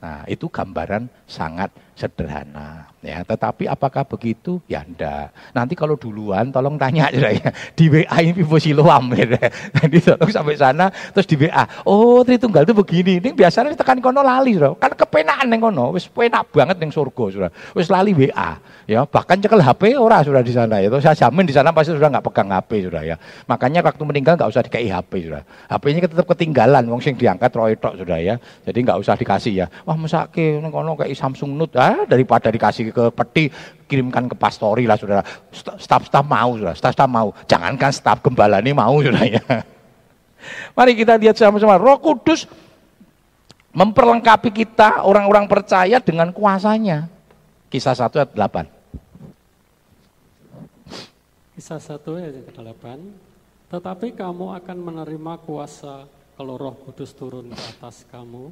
Nah, itu gambaran sangat sederhana. Ya, tetapi apakah begitu? Ya enggak. Nanti kalau duluan tolong tanya aja ya. Di WA ini Vivo Siloam ya. Nanti tolong sampai sana terus di WA. Oh, Tritunggal itu begini. Ini biasanya tekan kono lali, Saudara. Kan kepenaan ning kono, wis penak banget ning surga, Saudara. Wis lali WA. Ya, bahkan cekel HP ora sudah di sana ya. Saya jamin di sana pasti sudah nggak pegang HP, sudah ya. Makanya waktu meninggal nggak usah dikasih HP, sudah. HP-nya tetap ketinggalan, wong sing diangkat roy tok, sudah ya. Jadi nggak usah dikasih ya. Wah, mesake kono kayak Samsung Note. Ah, daripada dikasih ke peti kirimkan ke pastori lah saudara. Staf-staf mau saudara. Staf-staf mau. Jangankan staf gembala ini mau saudara ya. [laughs] Mari kita lihat sama-sama. Roh kudus memperlengkapi kita orang-orang percaya dengan kuasanya. Kisah 1 ayat 8 kisah 1 ayat 8 tetapi kamu akan menerima kuasa kalau roh kudus turun ke atas kamu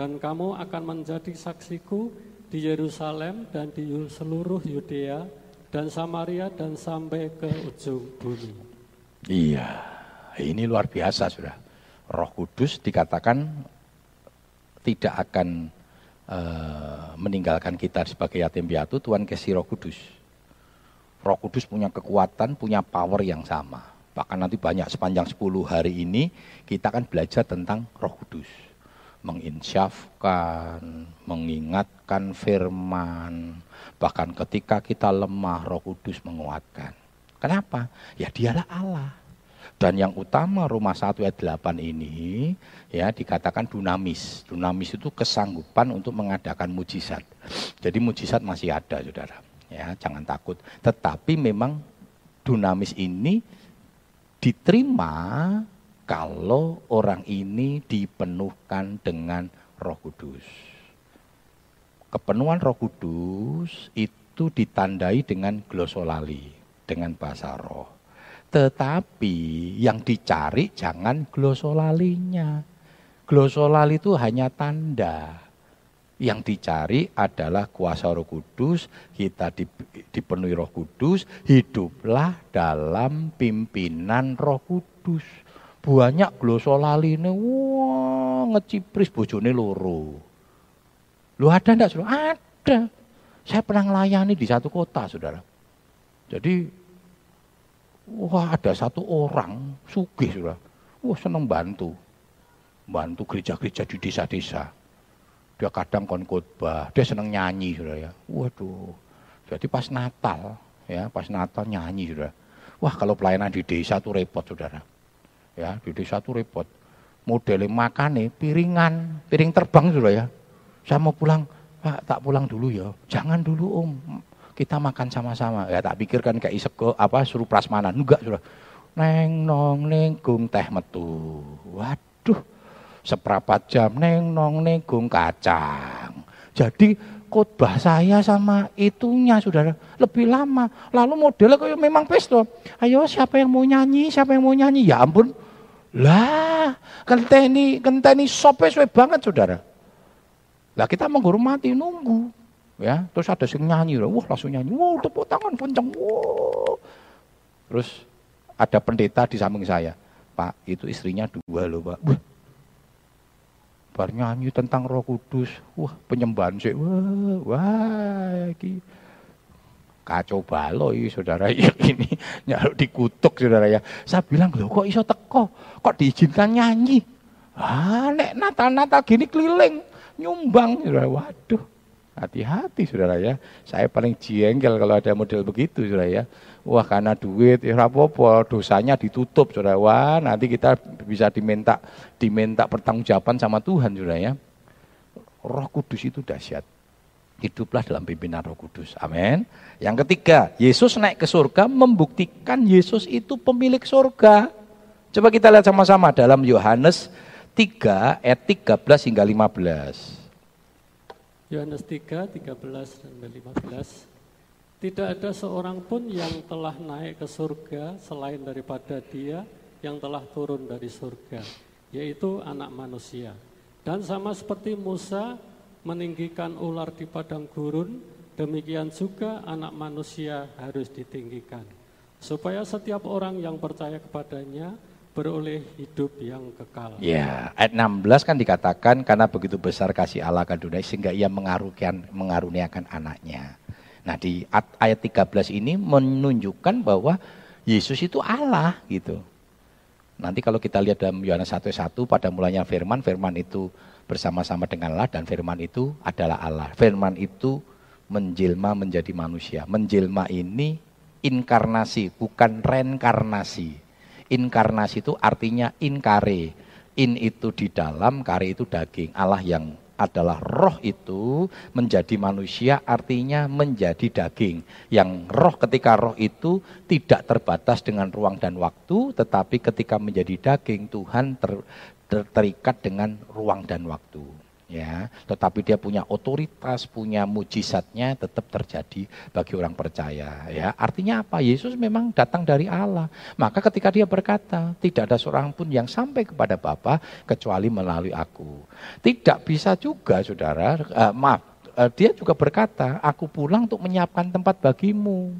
dan kamu akan menjadi saksiku di Yerusalem dan di seluruh Yudea dan Samaria dan sampai ke ujung bumi. Iya, ini luar biasa sudah. Roh Kudus dikatakan tidak akan uh, meninggalkan kita sebagai yatim piatu, Tuhan kasih Roh Kudus. Roh Kudus punya kekuatan, punya power yang sama. Bahkan nanti banyak sepanjang 10 hari ini kita akan belajar tentang Roh Kudus menginsyafkan, mengingatkan firman, bahkan ketika kita lemah roh kudus menguatkan. Kenapa? Ya dialah Allah. Dan yang utama rumah 1 ayat 8 ini ya dikatakan dunamis. Dunamis itu kesanggupan untuk mengadakan mujizat. Jadi mujizat masih ada Saudara. Ya, jangan takut. Tetapi memang dunamis ini diterima kalau orang ini dipenuhkan dengan Roh Kudus. Kepenuhan Roh Kudus itu ditandai dengan glosolali, dengan bahasa roh. Tetapi yang dicari jangan glosolalinya. Glosolali itu hanya tanda. Yang dicari adalah kuasa Roh Kudus, kita dipenuhi Roh Kudus, hiduplah dalam pimpinan Roh Kudus banyak glosolaline wah ngecipris bojone loro. Lu ada enggak, Saudara? Ada. Saya pernah melayani di satu kota, Saudara. Jadi wah ada satu orang sugih, Saudara. Wah seneng bantu. Bantu gereja-gereja di desa-desa. Dia kadang kon khotbah, dia seneng nyanyi, Saudara ya. Waduh. Jadi pas Natal, ya, pas Natal nyanyi, Saudara. Wah, kalau pelayanan di desa tuh repot, Saudara ya di desa itu repot. Modelnya makane piringan piring terbang sudah ya. Saya mau pulang pak tak pulang dulu ya. Jangan dulu om. Kita makan sama-sama. Ya tak pikirkan kayak isek apa suruh prasmanan. Enggak sudah. Neng nong neng gung teh metu. Waduh seperempat jam? Neng nong neng gung kacang. Jadi khotbah saya sama itunya sudah lebih lama. Lalu modelnya kayak memang pesto. Ayo siapa yang mau nyanyi? Siapa yang mau nyanyi? Ya ampun lah, kenteni kenteni sope suwe banget saudara. Lah kita menghormati nunggu, ya. Terus ada sing nyanyi, wah langsung nyanyi, wah tepuk tangan kenceng, wah. Terus ada pendeta di samping saya, Pak itu istrinya dua loh Pak. Wah, bar nyanyi tentang Roh Kudus, wah penyembahan sih, wah, wah, ini kacau baloi saudara [laughs] ini nyaruk dikutuk saudara ya. Saya bilang loh kok iso teko? Kok diizinkan nyanyi? Ah nek natal-natal gini keliling nyumbang. Saudara waduh hati-hati saudara ya. Saya paling jengkel kalau ada model begitu saudara ya. Wah karena duit ya apa dosanya ditutup saudara. Wah nanti kita bisa diminta diminta pertanggungjawaban sama Tuhan saudara ya. Roh Kudus itu dahsyat. Hiduplah dalam pimpinan Roh Kudus. Amin. Yang ketiga, Yesus naik ke surga membuktikan Yesus itu pemilik surga. Coba kita lihat sama-sama dalam Yohanes 3 ayat 13 hingga 15. Yohanes 3, 13 dan 15. Tidak ada seorang pun yang telah naik ke surga selain daripada dia yang telah turun dari surga, yaitu anak manusia. Dan sama seperti Musa meninggikan ular di padang gurun, demikian juga anak manusia harus ditinggikan. Supaya setiap orang yang percaya kepadanya beroleh hidup yang kekal. Ya, ayat 16 kan dikatakan karena begitu besar kasih Allah ke dunia sehingga ia mengaruniakan, mengaruniakan anaknya. Nah di ayat 13 ini menunjukkan bahwa Yesus itu Allah gitu. Nanti kalau kita lihat dalam Yohanes 1:1 pada mulanya firman, firman itu bersama-sama dengan Allah dan firman itu adalah Allah. Firman itu menjelma menjadi manusia. Menjelma ini inkarnasi, bukan reinkarnasi. Inkarnasi itu artinya inkare. In itu di dalam, kare itu daging. Allah yang adalah roh itu menjadi manusia artinya menjadi daging. Yang roh ketika roh itu tidak terbatas dengan ruang dan waktu, tetapi ketika menjadi daging Tuhan ter, terikat dengan ruang dan waktu ya. Tetapi dia punya otoritas punya mujizatnya tetap terjadi bagi orang percaya ya. Artinya apa? Yesus memang datang dari Allah. Maka ketika dia berkata tidak ada seorang pun yang sampai kepada Bapa kecuali melalui aku. Tidak bisa juga saudara. Uh, maaf uh, dia juga berkata aku pulang untuk menyiapkan tempat bagimu.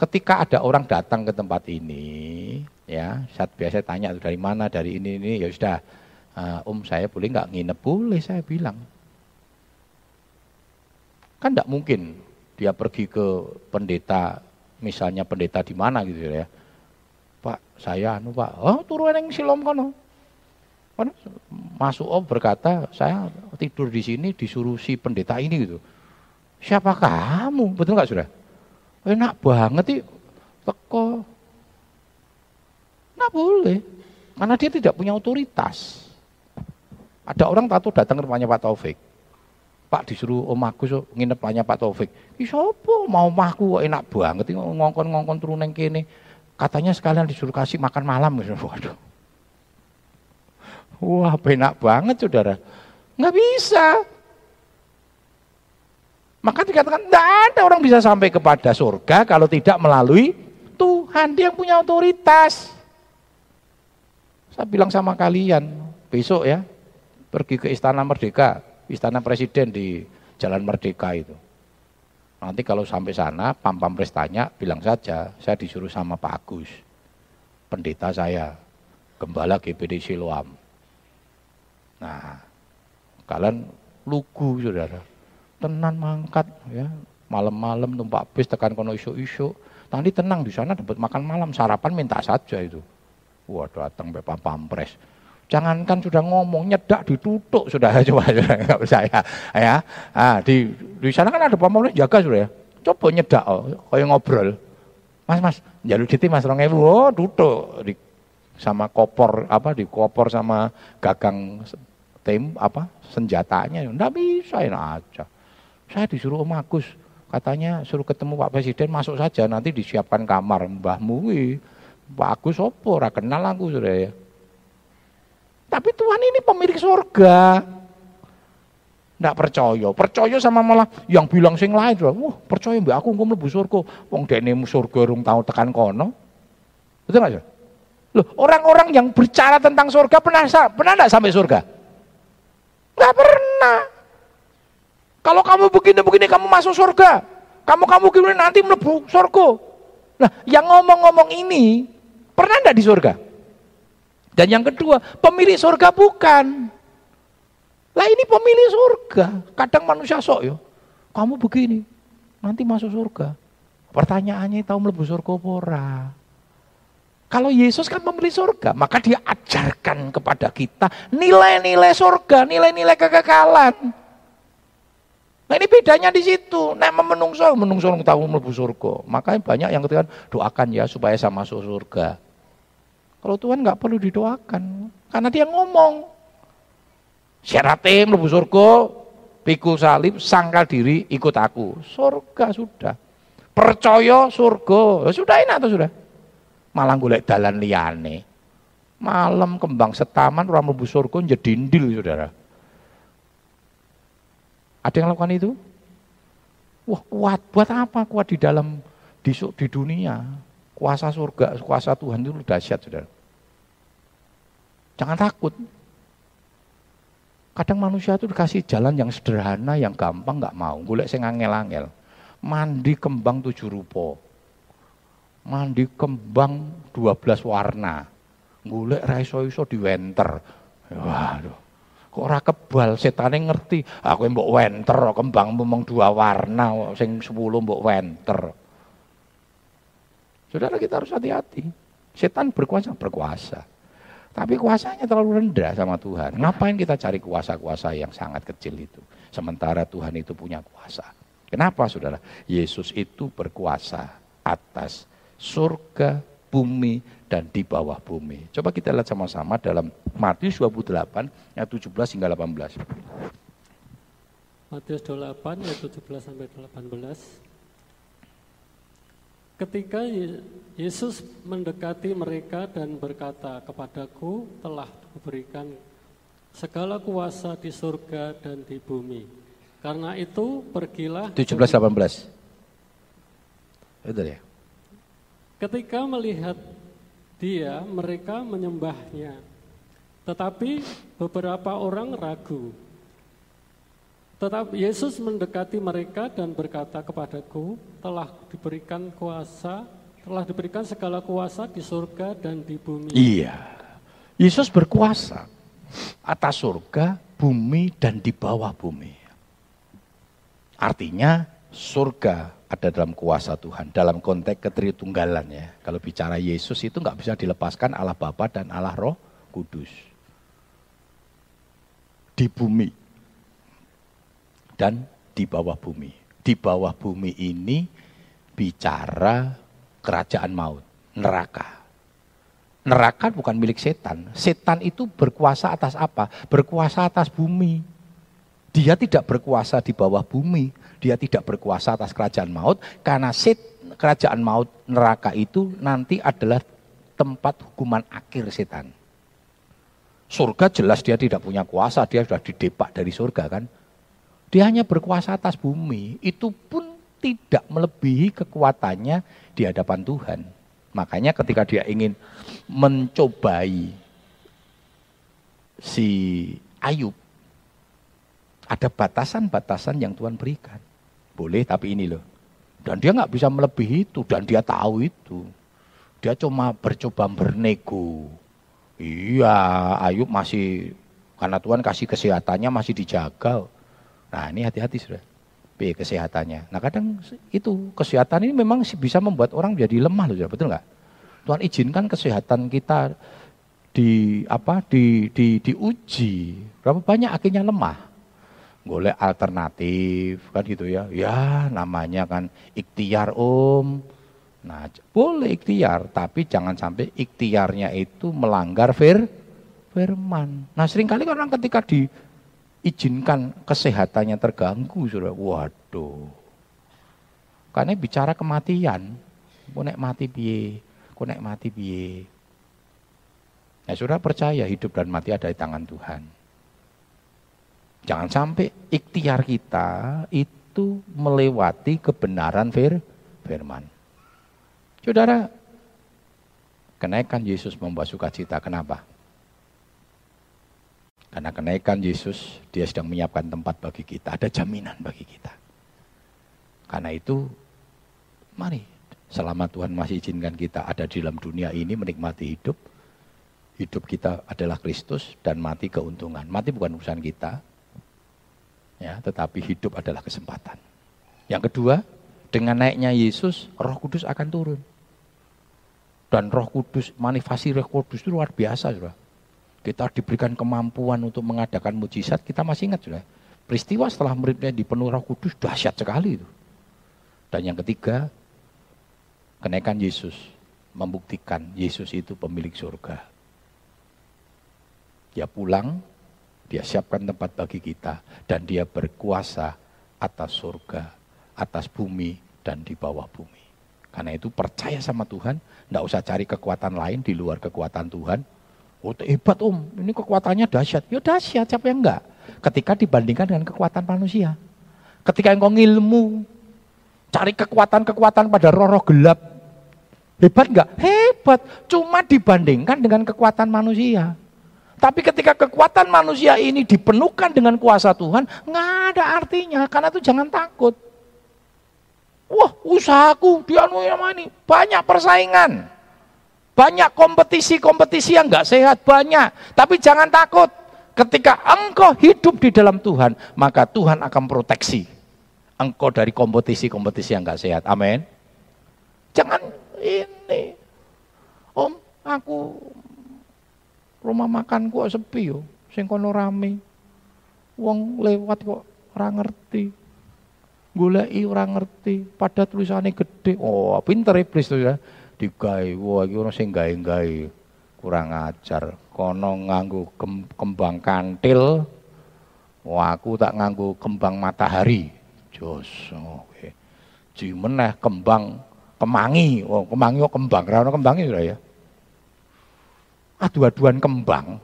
Ketika ada orang datang ke tempat ini ya saat biasa tanya dari mana dari ini ini ya sudah uh, om saya boleh nggak nginep? Boleh saya bilang. Kan tidak mungkin dia pergi ke pendeta, misalnya pendeta di mana gitu ya. Pak, saya anu Pak, oh turun yang silom kono. Kan masuk om berkata, saya tidur di sini disuruh si pendeta ini gitu. Siapa kamu? Betul nggak sudah? Enak banget sih, teko. Nggak boleh, karena dia tidak punya otoritas. Ada orang tahu datang ke rumahnya Pak Taufik. Pak disuruh Om Agus nginep rumahnya Pak Taufik. Ih mau mahku enak banget ngongkon-ngongkon turun neng kene. Katanya sekalian disuruh kasih makan malam. Waduh. Wah, enak banget saudara. Nggak bisa. Maka dikatakan tidak ada orang bisa sampai kepada surga kalau tidak melalui Tuhan. Dia yang punya otoritas. Saya bilang sama kalian, besok ya, pergi ke Istana Merdeka, Istana Presiden di Jalan Merdeka itu. Nanti kalau sampai sana, Pam Pres tanya, bilang saja, saya disuruh sama Pak Agus, pendeta saya, gembala GBD Siloam. Nah, kalian lugu saudara, tenan mangkat ya, malam-malam numpak bis tekan kono isu-isu, nanti tenang di sana dapat makan malam, sarapan minta saja itu. Wah datang Bapak Pampres, Jangankan sudah ngomong nyedak ditutup sudah. [laughs] Coba nggak percaya ya. Ah, di di sana kan ada pamornya jaga sudah ya. Coba nyedak oh, kayak ngobrol. Mas mas, jalur diti mas rong oh tutup di sama kopor apa di kopor sama gagang tim apa senjatanya. Ndak bisa enak aja. Saya disuruh Om Agus. Katanya suruh ketemu Pak Presiden masuk saja. Nanti disiapkan kamar mbahmu Pak Agus opo ora kenal aku sudah ya. Tapi Tuhan ini pemilik surga. Tidak percaya, percaya sama malah yang bilang sing lain. Wah, percaya mbak aku ngomong mlebu surga. Wong dene surga rung tahu tekan kono. Betul nggak sih? Loh, orang-orang yang bicara tentang surga pernah pernah enggak sampai surga? Enggak pernah. Kalau kamu begini-begini kamu masuk surga. Kamu kamu gini nanti mlebu surga. Nah, yang ngomong-ngomong ini pernah enggak di surga? Dan yang kedua, pemilik surga bukan. Lah ini pemilik surga. Kadang manusia sok yo. Kamu begini, nanti masuk surga. Pertanyaannya tahu melebu surga pora. Kalau Yesus kan pemilik surga, maka dia ajarkan kepada kita nilai-nilai surga, nilai-nilai kekekalan. Nah ini bedanya di situ. Nah memenungso, menungso tahu melebu surga. Makanya banyak yang katakan doakan ya supaya saya masuk surga. Kalau Tuhan nggak perlu didoakan, karena dia ngomong. Syaratim mlebu surga, pikul salib, sangkal diri, ikut aku. Surga sudah. Percaya surga. Ya sudah enak tuh sudah. Malah golek dalan liyane. Malam kembang setaman orang mlebu surga jedindil Saudara. Ada yang lakukan itu? Wah kuat, buat apa kuat di dalam di, di dunia? Kuasa surga, kuasa Tuhan itu dahsyat, saudara. Jangan takut. Kadang manusia itu dikasih jalan yang sederhana, yang gampang nggak mau. Golek sing angel-angel. Mandi kembang tujuh rupa. Mandi kembang dua belas warna. Golek raiso-iso di wenter. Waduh. Kok ora kebal setane ngerti. Aku mbok wenter kembang memang dua warna sing sepuluh mbok wenter. Saudara kita harus hati-hati. Setan berkuasa, berkuasa. Tapi kuasanya terlalu rendah sama Tuhan. Ngapain kita cari kuasa-kuasa yang sangat kecil itu? Sementara Tuhan itu punya kuasa. Kenapa saudara? Yesus itu berkuasa atas surga, bumi, dan di bawah bumi. Coba kita lihat sama-sama dalam Matius 28 ayat 17 hingga 18. Matius 28 ayat 17 sampai 18. Ketika Yesus mendekati mereka dan berkata, "Kepadaku telah diberikan segala kuasa di surga dan di bumi. Karena itu pergilah 17 18. Betul ya? Ketika melihat dia, mereka menyembahnya. Tetapi beberapa orang ragu. Tetapi Yesus mendekati mereka dan berkata kepadaku, telah diberikan kuasa, telah diberikan segala kuasa di surga dan di bumi. Iya. Yesus berkuasa atas surga, bumi dan di bawah bumi. Artinya surga ada dalam kuasa Tuhan, dalam konteks ketritunggalan ya. Kalau bicara Yesus itu nggak bisa dilepaskan Allah Bapa dan Allah Roh Kudus. Di bumi dan di bawah bumi. Di bawah bumi ini bicara kerajaan maut, neraka. Neraka bukan milik setan. Setan itu berkuasa atas apa? Berkuasa atas bumi. Dia tidak berkuasa di bawah bumi, dia tidak berkuasa atas kerajaan maut karena set kerajaan maut neraka itu nanti adalah tempat hukuman akhir setan. Surga jelas dia tidak punya kuasa, dia sudah didepak dari surga kan. Dia hanya berkuasa atas bumi, itu pun tidak melebihi kekuatannya di hadapan Tuhan. Makanya ketika dia ingin mencobai si Ayub, ada batasan-batasan yang Tuhan berikan. Boleh tapi ini loh. Dan dia nggak bisa melebihi itu dan dia tahu itu. Dia cuma bercoba bernego. Iya, Ayub masih karena Tuhan kasih kesehatannya masih dijaga. Nah ini hati-hati sudah. B kesehatannya. Nah kadang itu kesehatan ini memang bisa membuat orang jadi lemah loh, betul nggak? Tuhan izinkan kesehatan kita di apa di di diuji. Berapa banyak akhirnya lemah golek alternatif kan gitu ya. Ya namanya kan ikhtiar om. Nah boleh ikhtiar tapi jangan sampai ikhtiarnya itu melanggar fir, firman. Nah sering kali orang ketika diizinkan kesehatannya terganggu sudah waduh. Karena bicara kematian, konek mati biye, konek mati biye. Nah sudah percaya hidup dan mati ada di tangan Tuhan. Jangan sampai ikhtiar kita itu melewati kebenaran fir, firman. Saudara, kenaikan Yesus membawa sukacita. Kenapa? Karena kenaikan Yesus, dia sedang menyiapkan tempat bagi kita. Ada jaminan bagi kita. Karena itu, mari selama Tuhan masih izinkan kita ada di dalam dunia ini menikmati hidup, hidup kita adalah Kristus dan mati keuntungan. Mati bukan urusan kita, ya, tetapi hidup adalah kesempatan. Yang kedua, dengan naiknya Yesus, Roh Kudus akan turun. Dan Roh Kudus, manifestasi Roh Kudus itu luar biasa, sudah. Kita diberikan kemampuan untuk mengadakan mujizat, kita masih ingat, sudah. Peristiwa setelah muridnya dipenuhi Roh Kudus dahsyat sekali itu. Dan yang ketiga, kenaikan Yesus membuktikan Yesus itu pemilik surga. Dia pulang Dia siapkan tempat bagi kita dan dia berkuasa atas surga, atas bumi dan di bawah bumi. Karena itu percaya sama Tuhan, tidak usah cari kekuatan lain di luar kekuatan Tuhan. Oh hebat om, ini kekuatannya dahsyat. Ya dahsyat, siapa yang enggak? Ketika dibandingkan dengan kekuatan manusia. Ketika engkau ngilmu, cari kekuatan-kekuatan pada roh-roh gelap. Hebat enggak? Hebat. Cuma dibandingkan dengan kekuatan manusia. Tapi ketika kekuatan manusia ini dipenuhkan dengan kuasa Tuhan, nggak ada artinya. Karena itu jangan takut. Wah, usahaku dianu yang ini banyak persaingan. Banyak kompetisi-kompetisi yang nggak sehat, banyak. Tapi jangan takut. Ketika engkau hidup di dalam Tuhan, maka Tuhan akan proteksi engkau dari kompetisi-kompetisi yang nggak sehat. Amin. Jangan ini. Om, aku rumah makan kok sepi yo. Sing kono rame. Wong lewat kok ora ngerti goleki ora ngerti, pada tulisannya gede. Oh, pinter iblis tuh ya. Digawe, wah iki ono sing gawe-gawe. Kurang ajar. Kono nganggo kembang kantil. Wah, aku tak nganggo kembang matahari. Jos. Oke. Okay. meneh kembang kemangi. Oh, kemangi oh kembang. Ora ono kembange ya. Adu-aduan kembang.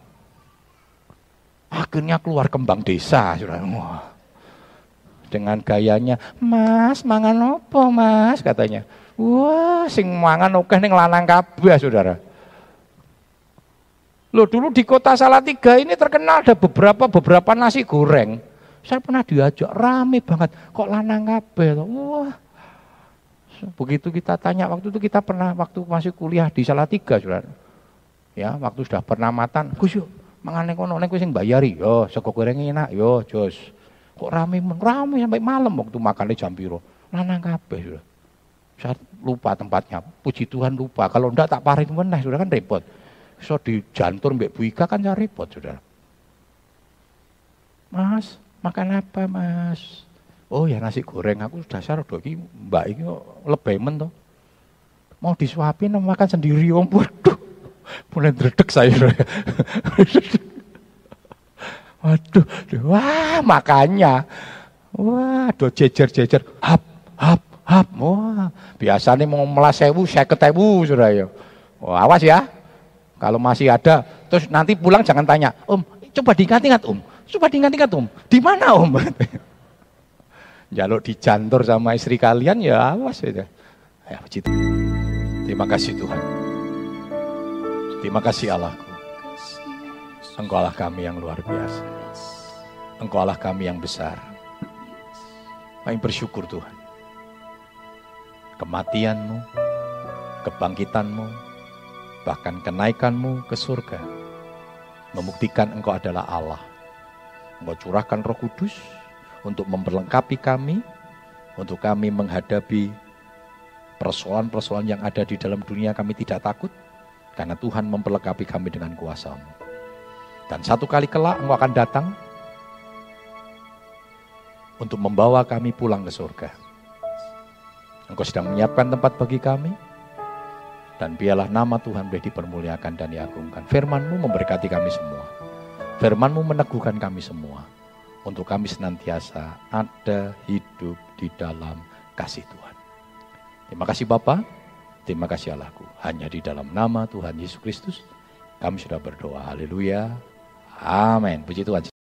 Akhirnya keluar kembang desa, Saudara. Wah dengan gayanya, "Mas, mangan opo, Mas?" katanya. Wah, sing mangan oke ning lanang kabeh, Saudara. Loh dulu di kota Salatiga ini terkenal ada beberapa beberapa nasi goreng. Saya pernah diajak rame banget. Kok lanang kabeh? Wah. Begitu kita tanya waktu itu kita pernah waktu masih kuliah di Salatiga, Saudara. Ya, waktu sudah pernah matan, Gus yuk mangan ning kono ning sing bayari. Yo, sego goreng enak, yo, jos. Kok rame rame sampai malam waktu makannya jam piro. Lanang kabeh sudah. Saya lupa tempatnya. Puji Tuhan lupa. Kalau ndak tak parit meneh sudah kan repot. So di jantur Mbak Bu Ika kan ya repot sudah. Mas, makan apa mas? Oh ya nasi goreng aku dasar dok iki mbak ini lebih men toh. Mau disuapin makan sendiri om. Waduh. Mulai dredek saya. Waduh, wah makanya. Wah, do jejer-jejer, hap, hap, hap. Wah, biasanya mau melas sewu, saya ketemu sudah ya. Wah, awas ya. Kalau masih ada, terus nanti pulang jangan tanya, Om, coba diingat-ingat Om, coba diingat-ingat Om, di mana Om? [laughs] Jaluk dijantur sama istri kalian ya awas ya. Ya, Terima kasih Tuhan. Terima kasih Allahku. Engkau Allah kami yang luar biasa. Engkau Allah kami yang besar. Kami bersyukur Tuhan. Kematianmu, kebangkitanmu, bahkan kenaikanmu ke surga. Membuktikan engkau adalah Allah. Engkau curahkan roh kudus untuk memperlengkapi kami, untuk kami menghadapi persoalan-persoalan yang ada di dalam dunia kami tidak takut, karena Tuhan memperlengkapi kami dengan kuasamu. Dan satu kali kelak engkau akan datang untuk membawa kami pulang ke surga. Engkau sedang menyiapkan tempat bagi kami, dan biarlah nama Tuhan boleh dipermuliakan dan diagungkan. Firmanmu memberkati kami semua. Firmanmu meneguhkan kami semua. Untuk kami senantiasa ada hidup di dalam kasih Tuhan. Terima kasih Bapa, terima kasih Allahku. Hanya di dalam nama Tuhan Yesus Kristus kami sudah berdoa. Haleluya. Amin. Puji Tuhan.